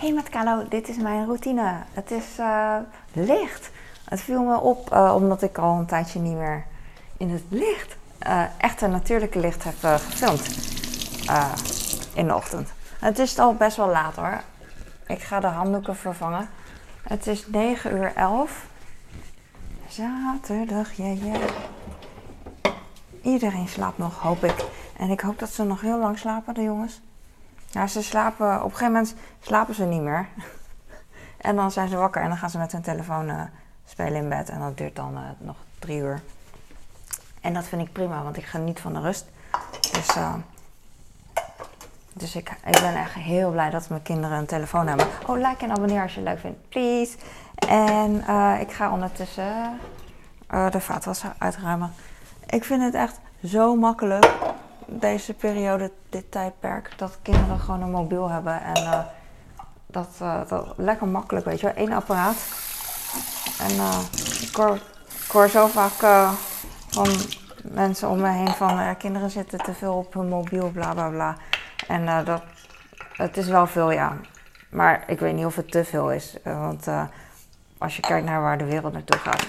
Hey met Carlo, dit is mijn routine. Het is uh, licht. Het viel me op uh, omdat ik al een tijdje niet meer in het licht, uh, echte natuurlijke licht heb gefilmd in de ochtend. Het is al best wel laat hoor. Ik ga de handdoeken vervangen. Het is 9 uur 11. Zaterdag, ja ja. Iedereen slaapt nog, hoop ik. En ik hoop dat ze nog heel lang slapen, de jongens. Ja, ze slapen, op een gegeven moment slapen ze niet meer. en dan zijn ze wakker en dan gaan ze met hun telefoon uh, spelen in bed. En dat duurt dan uh, nog drie uur. En dat vind ik prima, want ik geniet van de rust. Dus, uh, dus ik, ik ben echt heel blij dat mijn kinderen een telefoon hebben. Oh, like en abonneer als je het leuk vindt, please. En ik ga ondertussen de vaatwas uitruimen. Ik vind het echt zo makkelijk deze periode, dit tijdperk, dat kinderen gewoon een mobiel hebben. En uh, dat, uh, dat lekker makkelijk, weet je wel. Eén apparaat. En ik, hoor, ik, hoor, zo vaak van mensen om me heen van kinderen zitten te veel op hun mobiel, bla bla bla. En dat, het is wel veel, ja. Maar ik weet niet of het te veel is. want als je kijkt naar waar de wereld naartoe gaat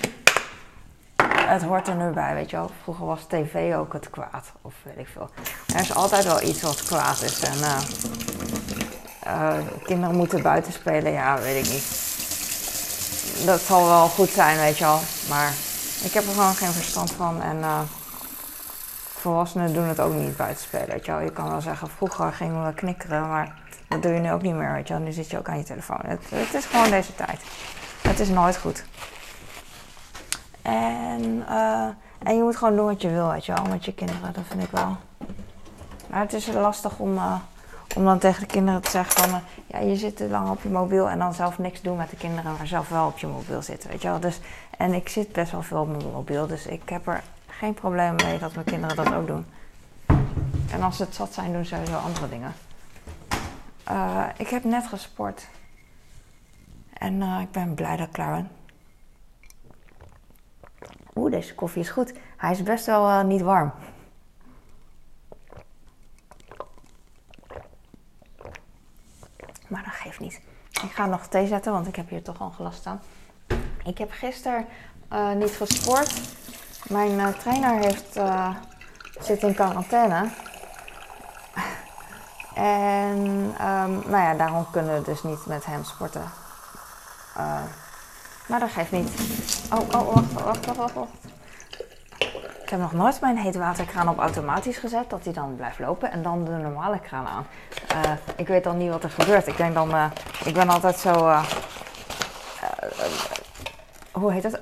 het hoort er nu bij, weet je wel. Vroeger was tv ook het kwaad, of weet ik veel. Er is altijd wel iets wat kwaad is. En uh, uh, kinderen moeten buiten spelen, ja, weet ik niet. Dat zal wel goed zijn, weet je wel. Maar ik heb er gewoon geen verstand van. En uh, volwassenen doen het ook niet buiten spelen, weet je wel. Je kan wel zeggen, vroeger gingen we knikkeren, maar dat doe je nu ook niet meer, weet je wel. Nu zit je ook aan je telefoon. Het is gewoon deze tijd. Het is nooit goed. En, uh, en je moet gewoon doen wat je wil, weet je wel, met je kinderen. Dat vind ik wel. Maar het is lastig om, uh, om dan tegen de kinderen te zeggen van... Uh, ja, je zit te lang op je mobiel en dan zelf niks doen met de kinderen... maar zelf wel op je mobiel zitten, weet je wel. Dus, en ik zit best wel veel op mijn mobiel, dus ik heb er geen probleem mee dat mijn kinderen dat ook doen. En als ze het zat zijn, doen ze sowieso andere dingen. ik heb net gesport. En ik ben blij dat ik klaar ben. Oeh, deze koffie is goed. Hij is best wel uh, niet warm. Maar dat geeft niet. Ik ga nog thee zetten, want ik heb hier toch al gelast staan. Ik heb gisteren uh, niet gesport. Mijn uh, trainer heeft, zit in quarantaine. En um, nou ja, daarom kunnen we dus niet met hem sporten. Maar dat geeft niet. Oh, oh, wacht, wacht, wacht, wacht, wacht. Ik heb nog nooit mijn heetwaterkraan op automatisch gezet, dat hij dan blijft lopen en dan de normale kraan aan. Uh, ik weet dan niet wat er gebeurt. Ik denk dan, uh, ik ben altijd zo, uh, hoe heet het?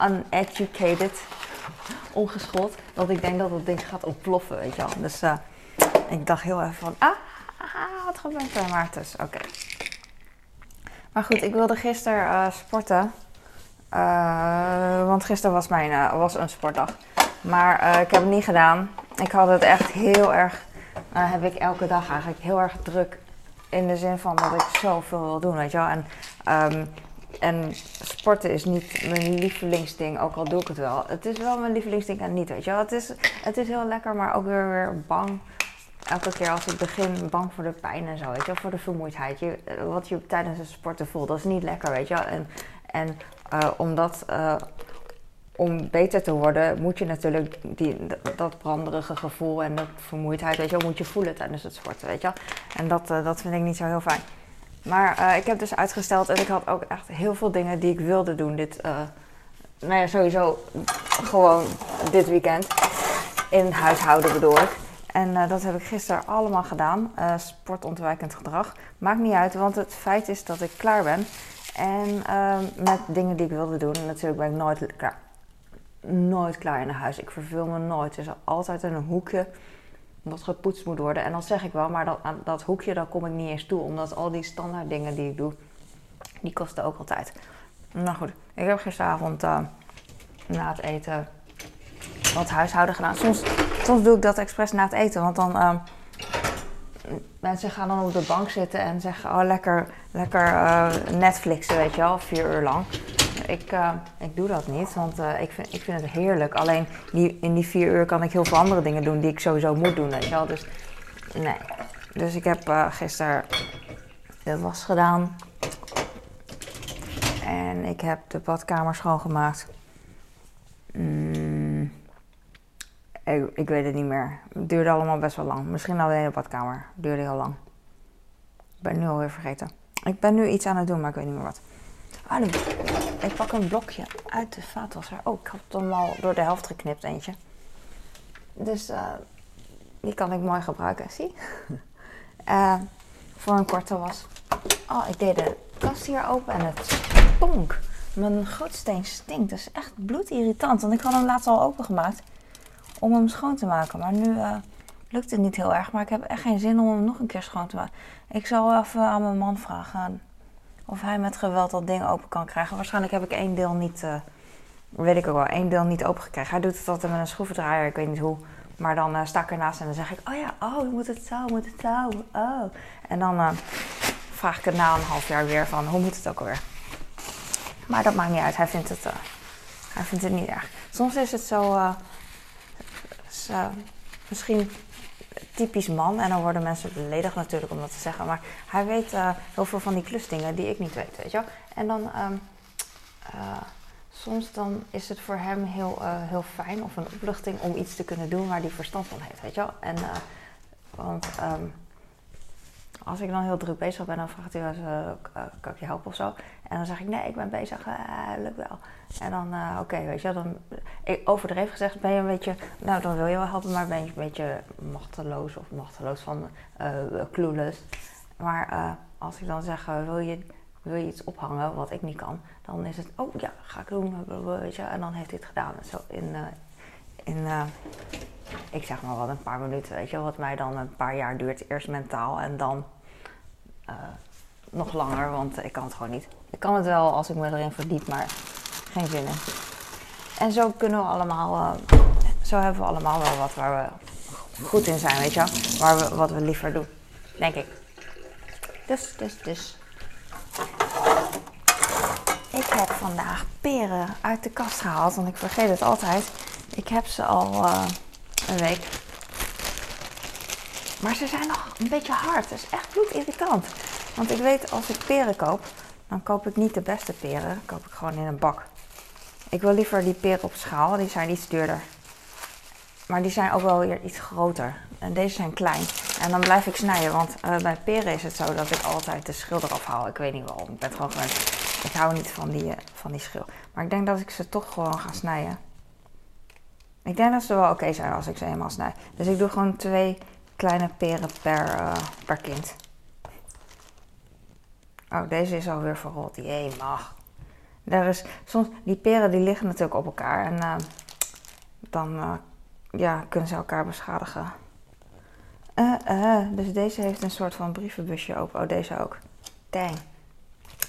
Uneducated, ongeschoold, dat ik denk dat het ding gaat ontploffen, weet je wel. Dus ik dacht heel even van, ah, ah wat gebeurt er? Maar het oké. Maar goed, ik wilde gisteren uh, sporten. Uh, want gisteren was, mijn, uh, was een sportdag. Maar ik heb het niet gedaan. Ik had het echt heel erg, heb ik elke dag eigenlijk heel erg druk. In de zin van dat ik zoveel wil doen, weet je wel. En, um, en sporten is niet mijn lievelingsding, ook al doe ik het wel. Het is wel mijn lievelingsding en niet, weet je wel. Het is, het is heel lekker, maar ook weer, weer bang elke keer als ik begin bang voor de pijn en zo, weet je voor de vermoeidheid. Je, wat je tijdens het sporten voelt, dat is niet lekker, weet je En, en uh, om dat, uh, om beter te worden, moet je natuurlijk die, dat branderige gevoel en dat vermoeidheid, weet je wel, moet je voelen tijdens het sporten, weet je En dat, dat vind ik niet zo heel fijn. Maar ik heb dus uitgesteld en ik had ook echt heel veel dingen die ik wilde doen dit, nou ja, sowieso gewoon dit weekend. In huishouden bedoel ik. En uh, dat heb ik gisteren allemaal gedaan. Uh, sportontwijkend gedrag. Maakt niet uit, want het feit is dat ik klaar ben. En uh, met dingen die ik wilde doen. En natuurlijk ben ik nooit klaar. Nooit klaar in huis. Ik verveel me nooit. Er is altijd een hoekje dat gepoetst moet worden. En dat zeg ik wel, maar dat, dat hoekje, daar kom ik niet eens toe. Omdat al die standaard dingen die ik doe, die kosten ook altijd. Nou goed, ik heb gisteravond eh, na het eten wat huishouden gedaan. Soms, soms doe ik dat expres na het eten, want dan. Uh, mensen gaan dan op de bank zitten en zeggen: Oh, lekker, lekker uh, Netflixen, weet je wel, vier uur lang. Ik, uh, ik doe dat niet, want uh, ik, vind, ik vind het heerlijk. Alleen die, in die vier uur kan ik heel veel andere dingen doen die ik sowieso moet doen, weet je wel. Dus nee. Dus ik heb gisteren de was gedaan. En ik heb de badkamer schoongemaakt. Mm, ik, ik, weet het niet meer. Het duurde allemaal best wel lang. Misschien alleen de badkamer. Het duurde heel lang. Ik ben nu alweer vergeten. Ik ben nu iets aan het doen, maar ik weet niet meer wat. Ah, ik pak een blokje uit de vaatwasser. Oh, ik had hem al door de helft geknipt, eentje. Dus uh, die kan ik mooi gebruiken, zie? uh, voor een korte was. Oh, ik deed de kast hier open en het stonk. Mijn gootsteen stinkt. Dat is echt bloedirritant. Want ik had hem laatst al opengemaakt om hem schoon te maken. Maar nu uh, lukt het niet heel erg. Maar ik heb echt geen zin om hem nog een keer schoon te maken. Ik zal even aan mijn man vragen of hij met geweld dat ding open kan krijgen. Waarschijnlijk heb ik één deel niet, uh, weet ik ook wel, één deel niet open gekregen. Hij doet het altijd met een schroevendraaier, ik weet niet hoe. Maar dan uh, sta ik ernaast en dan zeg ik, oh ja, oh, je moet het zo, moet het zo, oh. En dan vraag ik het na een half jaar weer van, hoe moet het ook alweer? Maar dat maakt niet uit, hij vindt het, hij vindt het niet erg. Soms is het zo, is, misschien typisch man. En dan worden mensen beledigd natuurlijk om dat te zeggen. Maar hij weet uh, heel veel van die klusdingen die ik niet weet, weet je wel. En dan... Um, uh, soms dan is het voor hem heel, uh, heel fijn of een opluchting om iets te kunnen doen waar hij verstand van heeft, weet je wel. En, want um, als ik dan heel druk bezig ben, dan vraagt hij wel eens, kan ik je helpen of zo? En dan zeg ik, nee, ik ben bezig, uh, lukt wel. En dan, oké, weet je, dan, overdreven gezegd ben je een beetje, nou dan wil je wel helpen, maar ben je een beetje machteloos of machteloos van clueless. Maar als ik dan zeg, wil, je, wil je iets ophangen wat ik niet kan, dan is het, oh ja, ga ik doen, weet je, en dan heeft hij het gedaan. Zo in, in ik zeg maar wat, een paar minuten, weet je, wat mij dan een paar jaar duurt, eerst mentaal en dan nog langer, want ik kan het gewoon niet. Ik kan het wel als ik me erin verdiep, maar geen zin in. En zo kunnen we allemaal, uh, zo hebben we allemaal wel wat waar we goed in zijn, weet je. Waar we, wat we liever doen, denk ik. Dus, dus, dus. Ik heb vandaag peren uit de kast gehaald, want ik vergeet het altijd. Ik heb ze al uh, week. Maar ze zijn nog een beetje hard. Het is echt bloedirritant. Want ik weet als ik peren koop, dan koop ik niet de beste peren. koop ik gewoon in een bak. Ik wil liever die peren op schaal, die zijn iets duurder. Maar die zijn ook wel weer iets groter. En deze zijn klein. En dan blijf ik snijden, want uh, bij peren is het zo dat ik altijd de schil eraf haal. Ik weet niet waarom, ik ben gewoon. Ik hou niet van die, uh, van die schil. Maar ik denk dat ik ze toch gewoon ga snijden. Ik denk dat ze wel oké zijn als ik ze eenmaal snij. Dus ik doe gewoon twee kleine peren per, uh, per kind. Oh, deze is alweer verrot. Jee, mag. Er is soms, die peren die liggen natuurlijk op elkaar en uh, dan uh, ja, kunnen ze elkaar beschadigen. Dus deze heeft een soort van brievenbusje open. Oh, deze ook. Dang.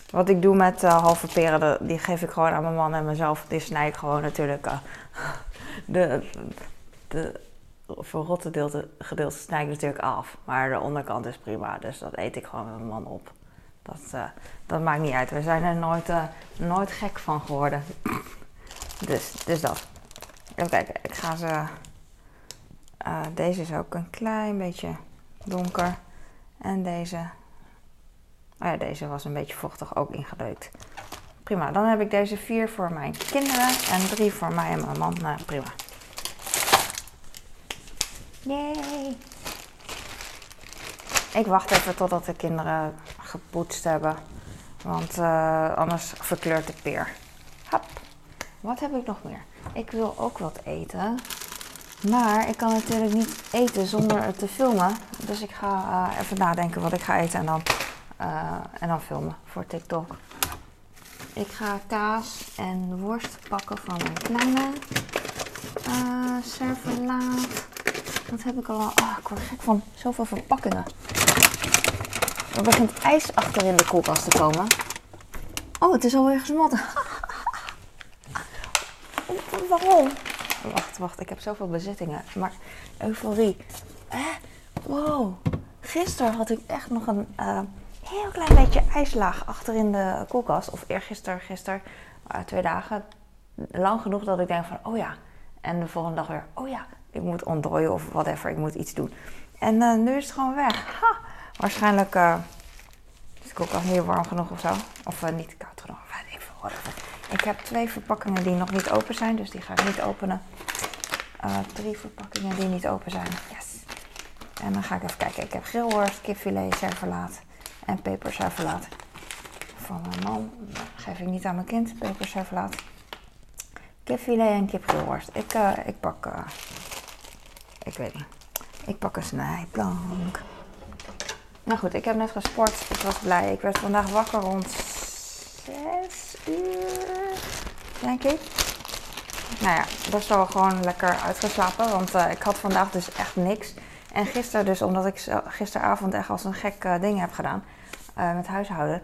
Wat ik doe met halve peren, die geef ik gewoon aan mijn man en mezelf. Die snij ik gewoon natuurlijk. De, de verrotte gedeelte, gedeelte snij ik natuurlijk af. Maar de onderkant is prima, dus dat eet ik gewoon met mijn man op. Dat, uh, dat maakt niet uit. We zijn er nooit, uh, nooit gek van geworden. dus, dus dat. Even kijken. Ik ga ze. Uh, deze is ook een klein beetje donker. En deze. Oh ja, deze was een beetje vochtig ook ingedeukt. Prima. Dan heb ik deze vier voor mijn kinderen en drie voor mij en mijn man. Nou, prima. Yay! Ik wacht even totdat de kinderen gepoetst hebben. Want uh, anders verkleurt de peer. Hap. Wat heb ik nog meer? Ik wil ook wat eten. Maar ik kan natuurlijk niet eten zonder het te filmen. Dus ik ga uh, even nadenken wat ik ga eten en dan, uh, en dan filmen voor TikTok. Ik ga kaas en worst pakken van mijn kleine. Uh, servelaat. Wat heb ik al? Ah, ik word gek van zoveel verpakkingen. Er begint ijs achter in de koelkast te komen. Oh, het is alweer gesmolten. Waarom? Wacht, wacht. Ik heb zoveel bezittingen. Maar euforie. Eh? Wow. Gisteren had ik echt nog een uh, heel klein beetje ijslaag achter in de koelkast. Of eergisteren, gisteren. Uh, twee dagen. Lang genoeg dat ik denk van, oh ja. En de volgende dag weer, oh ja. Ik moet ontdooien of whatever. Ik moet iets doen. En uh, nu is het gewoon weg. Ha! Waarschijnlijk uh, de koelkast niet warm genoeg of zo. Of niet koud genoeg. Even, ik heb twee verpakkingen die nog niet open zijn, dus die ga ik niet openen. Drie verpakkingen die niet open zijn. Yes. En dan ga ik even kijken. Ik heb grillworst, kipfilet, servelaat en peperservelaat. Van mijn man. Geef ik niet aan mijn kind, peperservelaat. Kipfilet en kipgrillworst. Ik, uh, ik pak... Uh, ik weet niet. Ik pak een snijplank. Nou goed, ik heb net gesport. Ik was blij. Ik werd vandaag wakker rond 6 uur, denk ik. Nou ja, best wel gewoon lekker uitgeslapen. Want uh, ik had vandaag dus echt niks. En gisteren dus, omdat ik gisteravond echt als een gek uh, ding heb gedaan. Uh, met huishouden.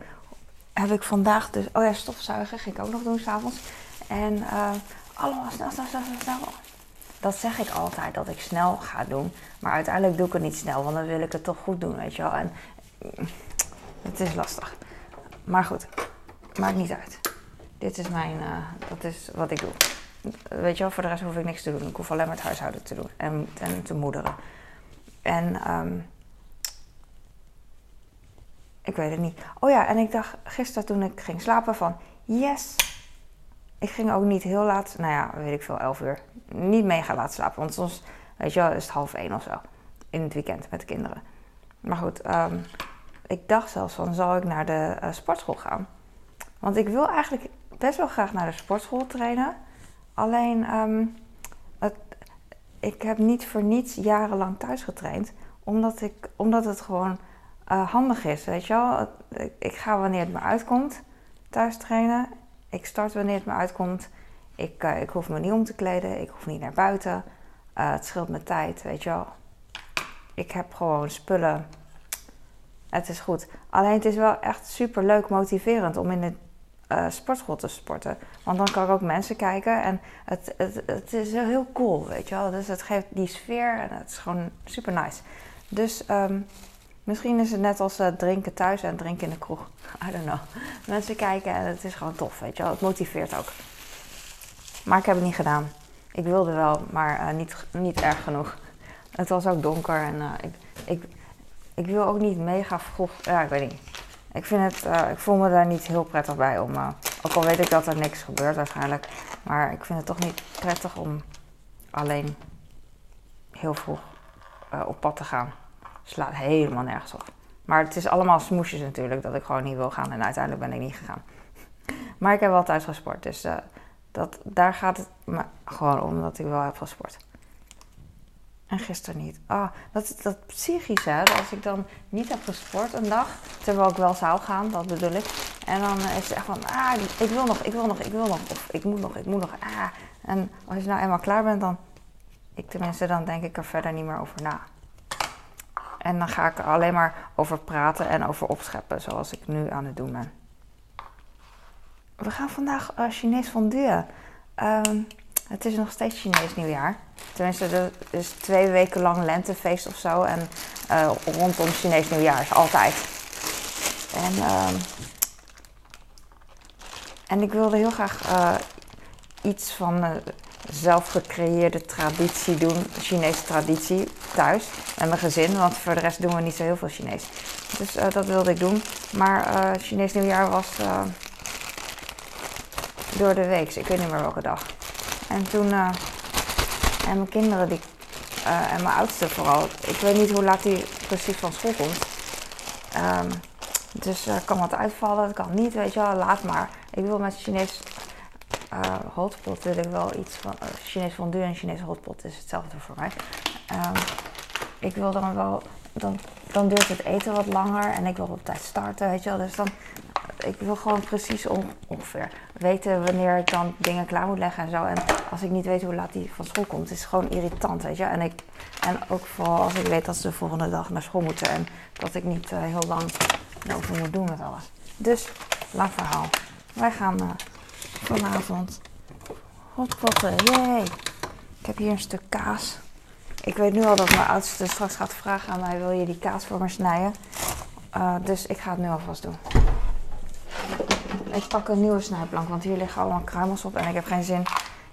Heb ik vandaag dus... Oh ja, stofzuigen ging ik ook nog doen s'avonds. En allemaal snel, snel, snel, snel. Dat zeg ik altijd, dat ik snel ga doen. Maar uiteindelijk doe ik het niet snel. Want dan wil ik het toch goed doen, weet je wel. En het is lastig. Maar goed, maakt niet uit. Dit is mijn... dat is wat ik doe. Weet je wel, voor de rest hoef ik niks te doen. Ik hoef alleen maar het huishouden te doen en, en te moederen. En um, ik weet het niet. Oh ja, en ik dacht gisteren toen ik ging slapen van yes. Ik ging ook niet heel laat, nou ja, weet ik veel, elf uur. Niet mega laat slapen, want soms, weet je wel, is het half één of zo. In het weekend met de kinderen. Maar goed, um, ik dacht zelfs van, zal ik naar de uh, sportschool gaan? Want ik wil eigenlijk best wel graag naar de sportschool trainen. Alleen, um, ik heb niet voor niets jarenlang thuis getraind. Omdat, ik, omdat het gewoon uh, handig is, weet je wel. Ik, ga wanneer het me uitkomt thuis trainen. Ik start wanneer het me uitkomt. Ik, uh, ik hoef me niet om te kleden. Ik hoef niet naar buiten. Uh, het scheelt me tijd, weet je wel. Ik heb gewoon spullen. Het is goed. Alleen het is wel echt super leuk motiverend om in de uh, sportschool te sporten. Want dan kan ik ook mensen kijken en het, het, het is heel cool, weet je wel. Dus het geeft die sfeer en het is gewoon super nice. Dus um, misschien is het net als uh, drinken thuis en drinken in de kroeg. I don't know. Mensen kijken en het is gewoon tof, weet je wel. Het motiveert ook. Maar ik heb het niet gedaan. Ik wilde wel, maar uh, niet, niet erg genoeg. Het was ook donker en ik, ik, ik wil ook niet mega vroeg... Ja, ik weet niet. Ik, vind het, uh, ik voel me daar niet heel prettig bij om. Uh, ook al weet ik dat er niks gebeurt waarschijnlijk. Maar ik vind het toch niet prettig om alleen heel vroeg uh, op pad te gaan. Slaat helemaal nergens op. Maar het is allemaal smoesjes natuurlijk dat ik gewoon niet wil gaan. En uiteindelijk ben ik niet gegaan. Maar ik heb wel thuis gesport. Dus dat, daar gaat het me gewoon om dat ik wel heb gesport. En gisteren niet. Ah, dat, dat psychische, hè? als ik dan niet heb gesport een dag, terwijl ik wel zou gaan, dat bedoel ik. En dan is het echt van, ah, ik wil nog, ik wil nog, ik wil nog. Of ik moet nog, ik moet nog, ah. En als je nou eenmaal klaar bent, dan, ik tenminste, dan denk ik er verder niet meer over na. En dan ga ik er alleen maar over praten en over opscheppen, zoals ik nu aan het doen ben. We gaan vandaag uh, Chinees fondue. Um, het is nog steeds Chinees nieuwjaar. Tenminste, er is twee weken lang lentefeest of zo. En uh, rondom Chinees nieuwjaar is altijd. En, uh, en ik wilde heel graag uh, iets van uh, zelf gecreëerde traditie doen. Chinese traditie thuis met mijn gezin. Want voor de rest doen we niet zo heel veel Chinees. Dus dat wilde ik doen. Maar Chinees nieuwjaar was door de week. Ik weet niet meer welke dag. En toen, uh, en mijn kinderen, die, uh, en mijn oudste vooral, ik weet niet hoe laat hij precies van school komt. Um, dus uh, kan wat uitvallen, het kan niet, weet je wel, laat maar. Ik wil met Chinees hotpot wil ik wel iets van, Chinees fondue en Chinees hotpot is hetzelfde voor mij. Um, ik wil dan wel, dan, dan duurt het eten wat langer en ik wil op tijd starten, weet je wel. Dus dan ik wil gewoon precies ongeveer weten wanneer ik dan dingen klaar moet leggen en zo. En als ik niet weet hoe laat die van school komt, is het gewoon irritant, weet je. En, ik, en ook vooral als ik weet dat ze de volgende dag naar school moeten en dat ik niet uh, heel lang over moet doen met alles. Dus, lang verhaal. Wij gaan uh, vanavond hotpotten, yay! Ik heb hier een stuk kaas. Ik weet nu al dat mijn oudste straks gaat vragen aan mij: wil je die kaas voor me snijden? Uh, dus ik ga het nu alvast doen. Ik pak een nieuwe snijplank, want hier liggen allemaal kruimels op en ik heb geen zin.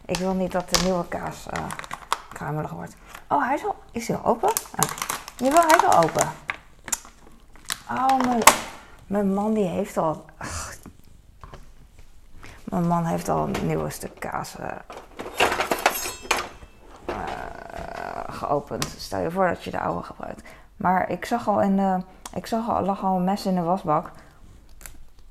Ik wil niet dat de nieuwe kaas uh, kruimelig wordt. Oh, hij is al, is hij al open? Oh. Jawel, hij is al open. Oh, mijn, mijn man die heeft al... mijn man heeft al een nieuwe stuk kaas eh, eh, geopend. Stel je voor dat je de oude gebruikt. Maar ik zag al in de... Ik zag al, lag al een mes in de wasbak.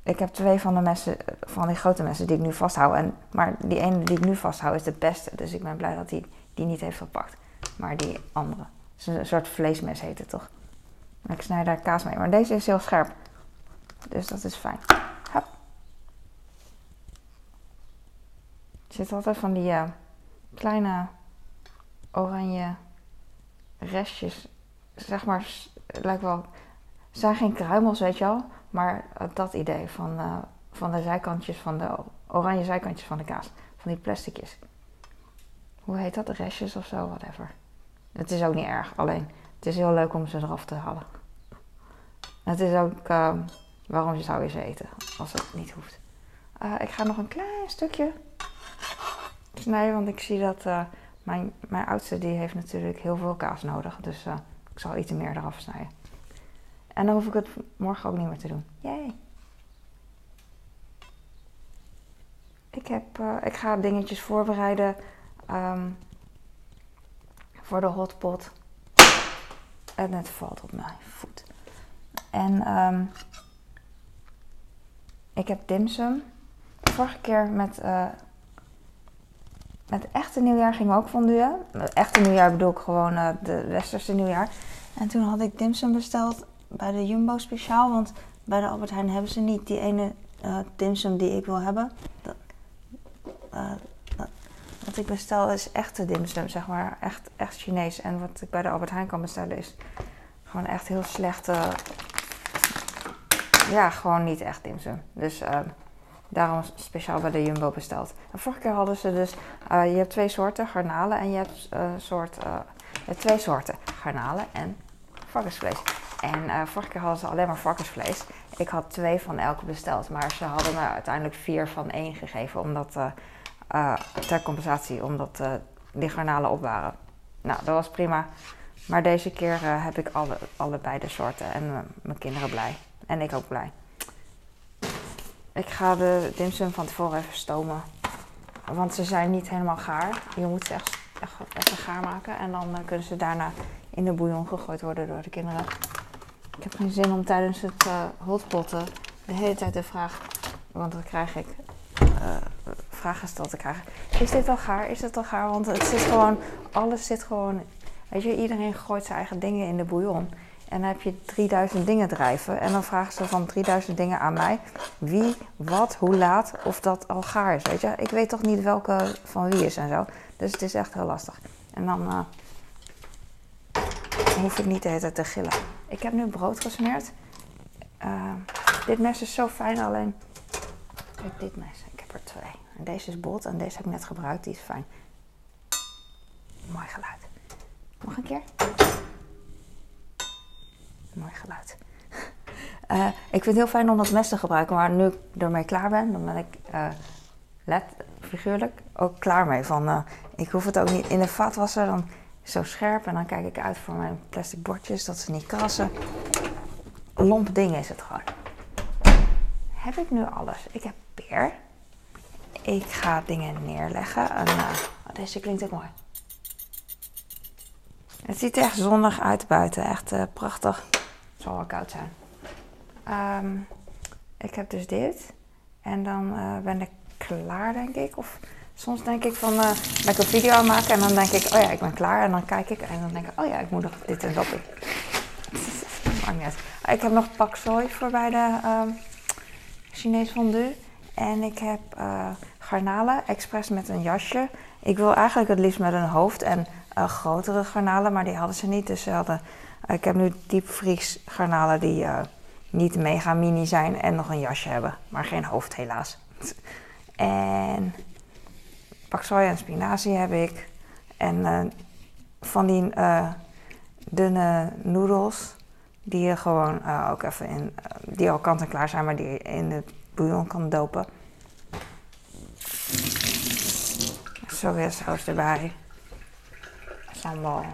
Ik heb twee van de messen, van die grote messen die ik nu vasthoud. En, maar die ene die ik nu vasthoud is de beste. Dus ik ben blij dat hij die niet heeft gepakt. Maar die andere. Een soort vleesmes heet het toch? Ik snij daar kaas mee. Maar deze is heel scherp. Dus dat is fijn. Hup. Er zitten altijd van die uh, kleine oranje restjes. Zeg maar, lijkt wel... Het zijn geen kruimels, weet je wel. Maar uh, dat idee van, uh, van de zijkantjes van de oranje zijkantjes van de kaas. Van die plasticjes. Hoe heet dat? Restjes of zo, whatever. Het is ook niet erg, alleen het is heel leuk om ze eraf te halen. Het is ook uh, waarom zou je ze eten als het niet hoeft. Uh, ik ga nog een klein stukje snijden, want ik zie dat mijn, mijn oudste die heeft natuurlijk heel veel kaas nodig. Dus ik zal iets meer eraf snijden. En dan hoef ik het morgen ook niet meer te doen. Yay! Ik, heb, ik ga dingetjes voorbereiden um, voor de hotpot. En het valt op mijn voet. En um, ik heb dimsum. Vorige keer met, uh, met echte nieuwjaar ging we ook fonduen. Met echte nieuwjaar bedoel ik gewoon uh, de westerse nieuwjaar. En toen had ik dimsum besteld bij de Jumbo speciaal. Want bij de Albert Heijn hebben ze niet die ene uh, dimsum die ik wil hebben. Dat, dat, wat ik bestel is echte dimsum, zeg maar. Echt, echt Chinees. En wat ik bij de Albert Heijn kan bestellen is gewoon echt heel slechte ja, gewoon niet echt dimsum. Dus uh, daarom speciaal bij de Jumbo besteld. En vorige keer hadden ze dus, je hebt twee soorten garnalen en je hebt, soort, je hebt twee soorten garnalen en varkensvlees. En vorige keer hadden ze alleen maar varkensvlees. Ik had twee van elke besteld, maar ze hadden me uiteindelijk vier van één gegeven, omdat, ter compensatie, omdat die garnalen op waren. Nou, dat was prima. Maar deze keer heb ik alle, allebei de soorten en mijn kinderen blij. En ik ook blij. Ik ga de dimsum van tevoren even stomen. Want ze zijn niet helemaal gaar. Je moet ze echt, echt even gaar maken. En dan kunnen ze daarna in de bouillon gegooid worden door de kinderen. Ik heb geen zin om tijdens het uh, hotpotten de hele tijd de vraag... Want dan krijg ik uh, vragen gesteld te krijgen. Is dit al gaar? Is dit al gaar? Want het zit gewoon... Alles zit gewoon... Weet je, iedereen gooit zijn eigen dingen in de bouillon. En dan heb je 3000 dingen drijven. En dan vragen ze van 3000 dingen aan mij. Wie, wat, hoe laat, of dat al gaar is. Weet je? Ik weet toch niet welke van wie is en zo. Dus het is echt heel lastig. En dan uh, hoef ik niet de hele tijd te gillen. Ik heb nu brood gesmeerd. Uh, dit mes is zo fijn, alleen... Kijk, dit mes. Ik heb er twee. En deze is bot en deze heb ik net gebruikt. Die is fijn. Mooi geluid. Nog een keer. Mooi geluid. Uh, ik vind het heel fijn om dat mes te gebruiken, maar nu ik ermee klaar ben, dan ben ik uh, let, figuurlijk ook klaar mee. Van, ik hoef het ook niet in de vaatwasser, dan zo scherp en dan kijk ik uit voor mijn plastic bordjes dat ze niet krassen. Lomp ding is het gewoon. Heb ik nu alles? Ik heb peer. Ik ga dingen neerleggen. En, oh, deze klinkt ook mooi. Het ziet er echt zonnig uit buiten. Echt prachtig zal wel koud zijn. Um, ik heb dus dit. En dan uh, ben ik klaar, denk ik. Of soms denk ik van, uh, een video maken en dan denk ik, oh ja, ik ben klaar. En dan kijk ik en dan denk ik, oh ja, ik moet nog dit en dat doen. Maakt niet. Ik heb nog pak voor bij de uh, Chinees fondue. En ik heb uh, garnalen, expres met een jasje. Ik wil eigenlijk het liefst met een hoofd en grotere garnalen, maar die hadden ze niet. Dus ze hadden ik heb nu diepvries garnalen die niet mega mini zijn en nog een jasje hebben, maar geen hoofd helaas. En pak soja en spinazie heb ik. En uh, van die uh, dunne noedels die je gewoon ook even in, die al kant en klaar zijn, maar die je in de bouillon kan dopen. Sojasaus erbij. Sambal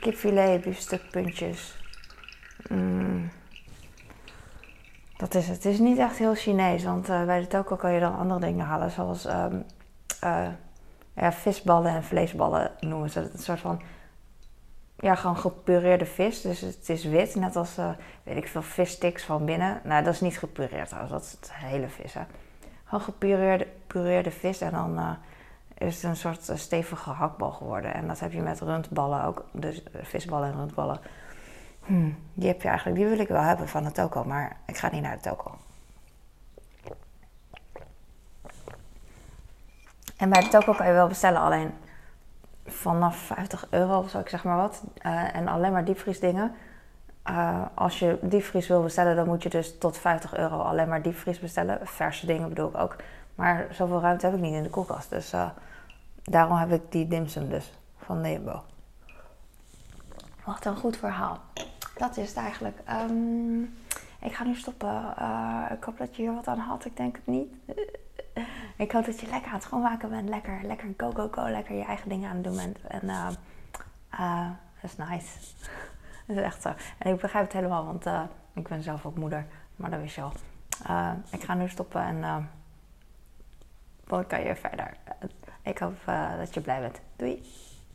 kipfilet, biefstukpuntjes. Mm. Dat is het. Is niet echt heel Chinees, want uh, bij de toko kan je dan andere dingen halen, zoals um, ja, visballen en vleesballen noemen ze het. Een soort van, ja, gewoon gepureerde vis. Dus het is wit, net als, uh, weet ik veel, vissticks van binnen. Nou, dat is niet gepureerd dat is het hele vis, hè. Gewoon gepureerde, gepureerde vis en dan is het een soort stevige hakbal geworden. En dat heb je met rundballen ook, dus visballen en rundballen. Hmm, die heb je eigenlijk, die wil ik wel hebben van de toko, maar ik ga niet naar de toko. En bij de toko kan je wel bestellen, alleen vanaf 50 euro of zo, ik zeg maar wat. Uh, en alleen maar diepvriesdingen. Uh, als je diepvries wil bestellen, dan moet je dus tot 50 euro alleen maar diepvries bestellen. Verse dingen bedoel ik ook. Maar zoveel ruimte heb ik niet in de koelkast. Dus uh, daarom heb ik die dimsum dus van Nebo. Wat een goed verhaal. Dat is het eigenlijk. Um, ik ga nu stoppen. Uh, ik hoop dat je hier wat aan had. Ik denk het niet. ik hoop dat je lekker aan het schoonmaken bent. Lekker, lekker go, go, go. Lekker je eigen dingen aan het doen bent. En uh, is nice. dat is echt zo. En ik begrijp het helemaal, want ik ben zelf ook moeder. Maar dat wist je al. ik ga nu stoppen en dan kan je verder. Ik hoop dat je blij bent. Doei!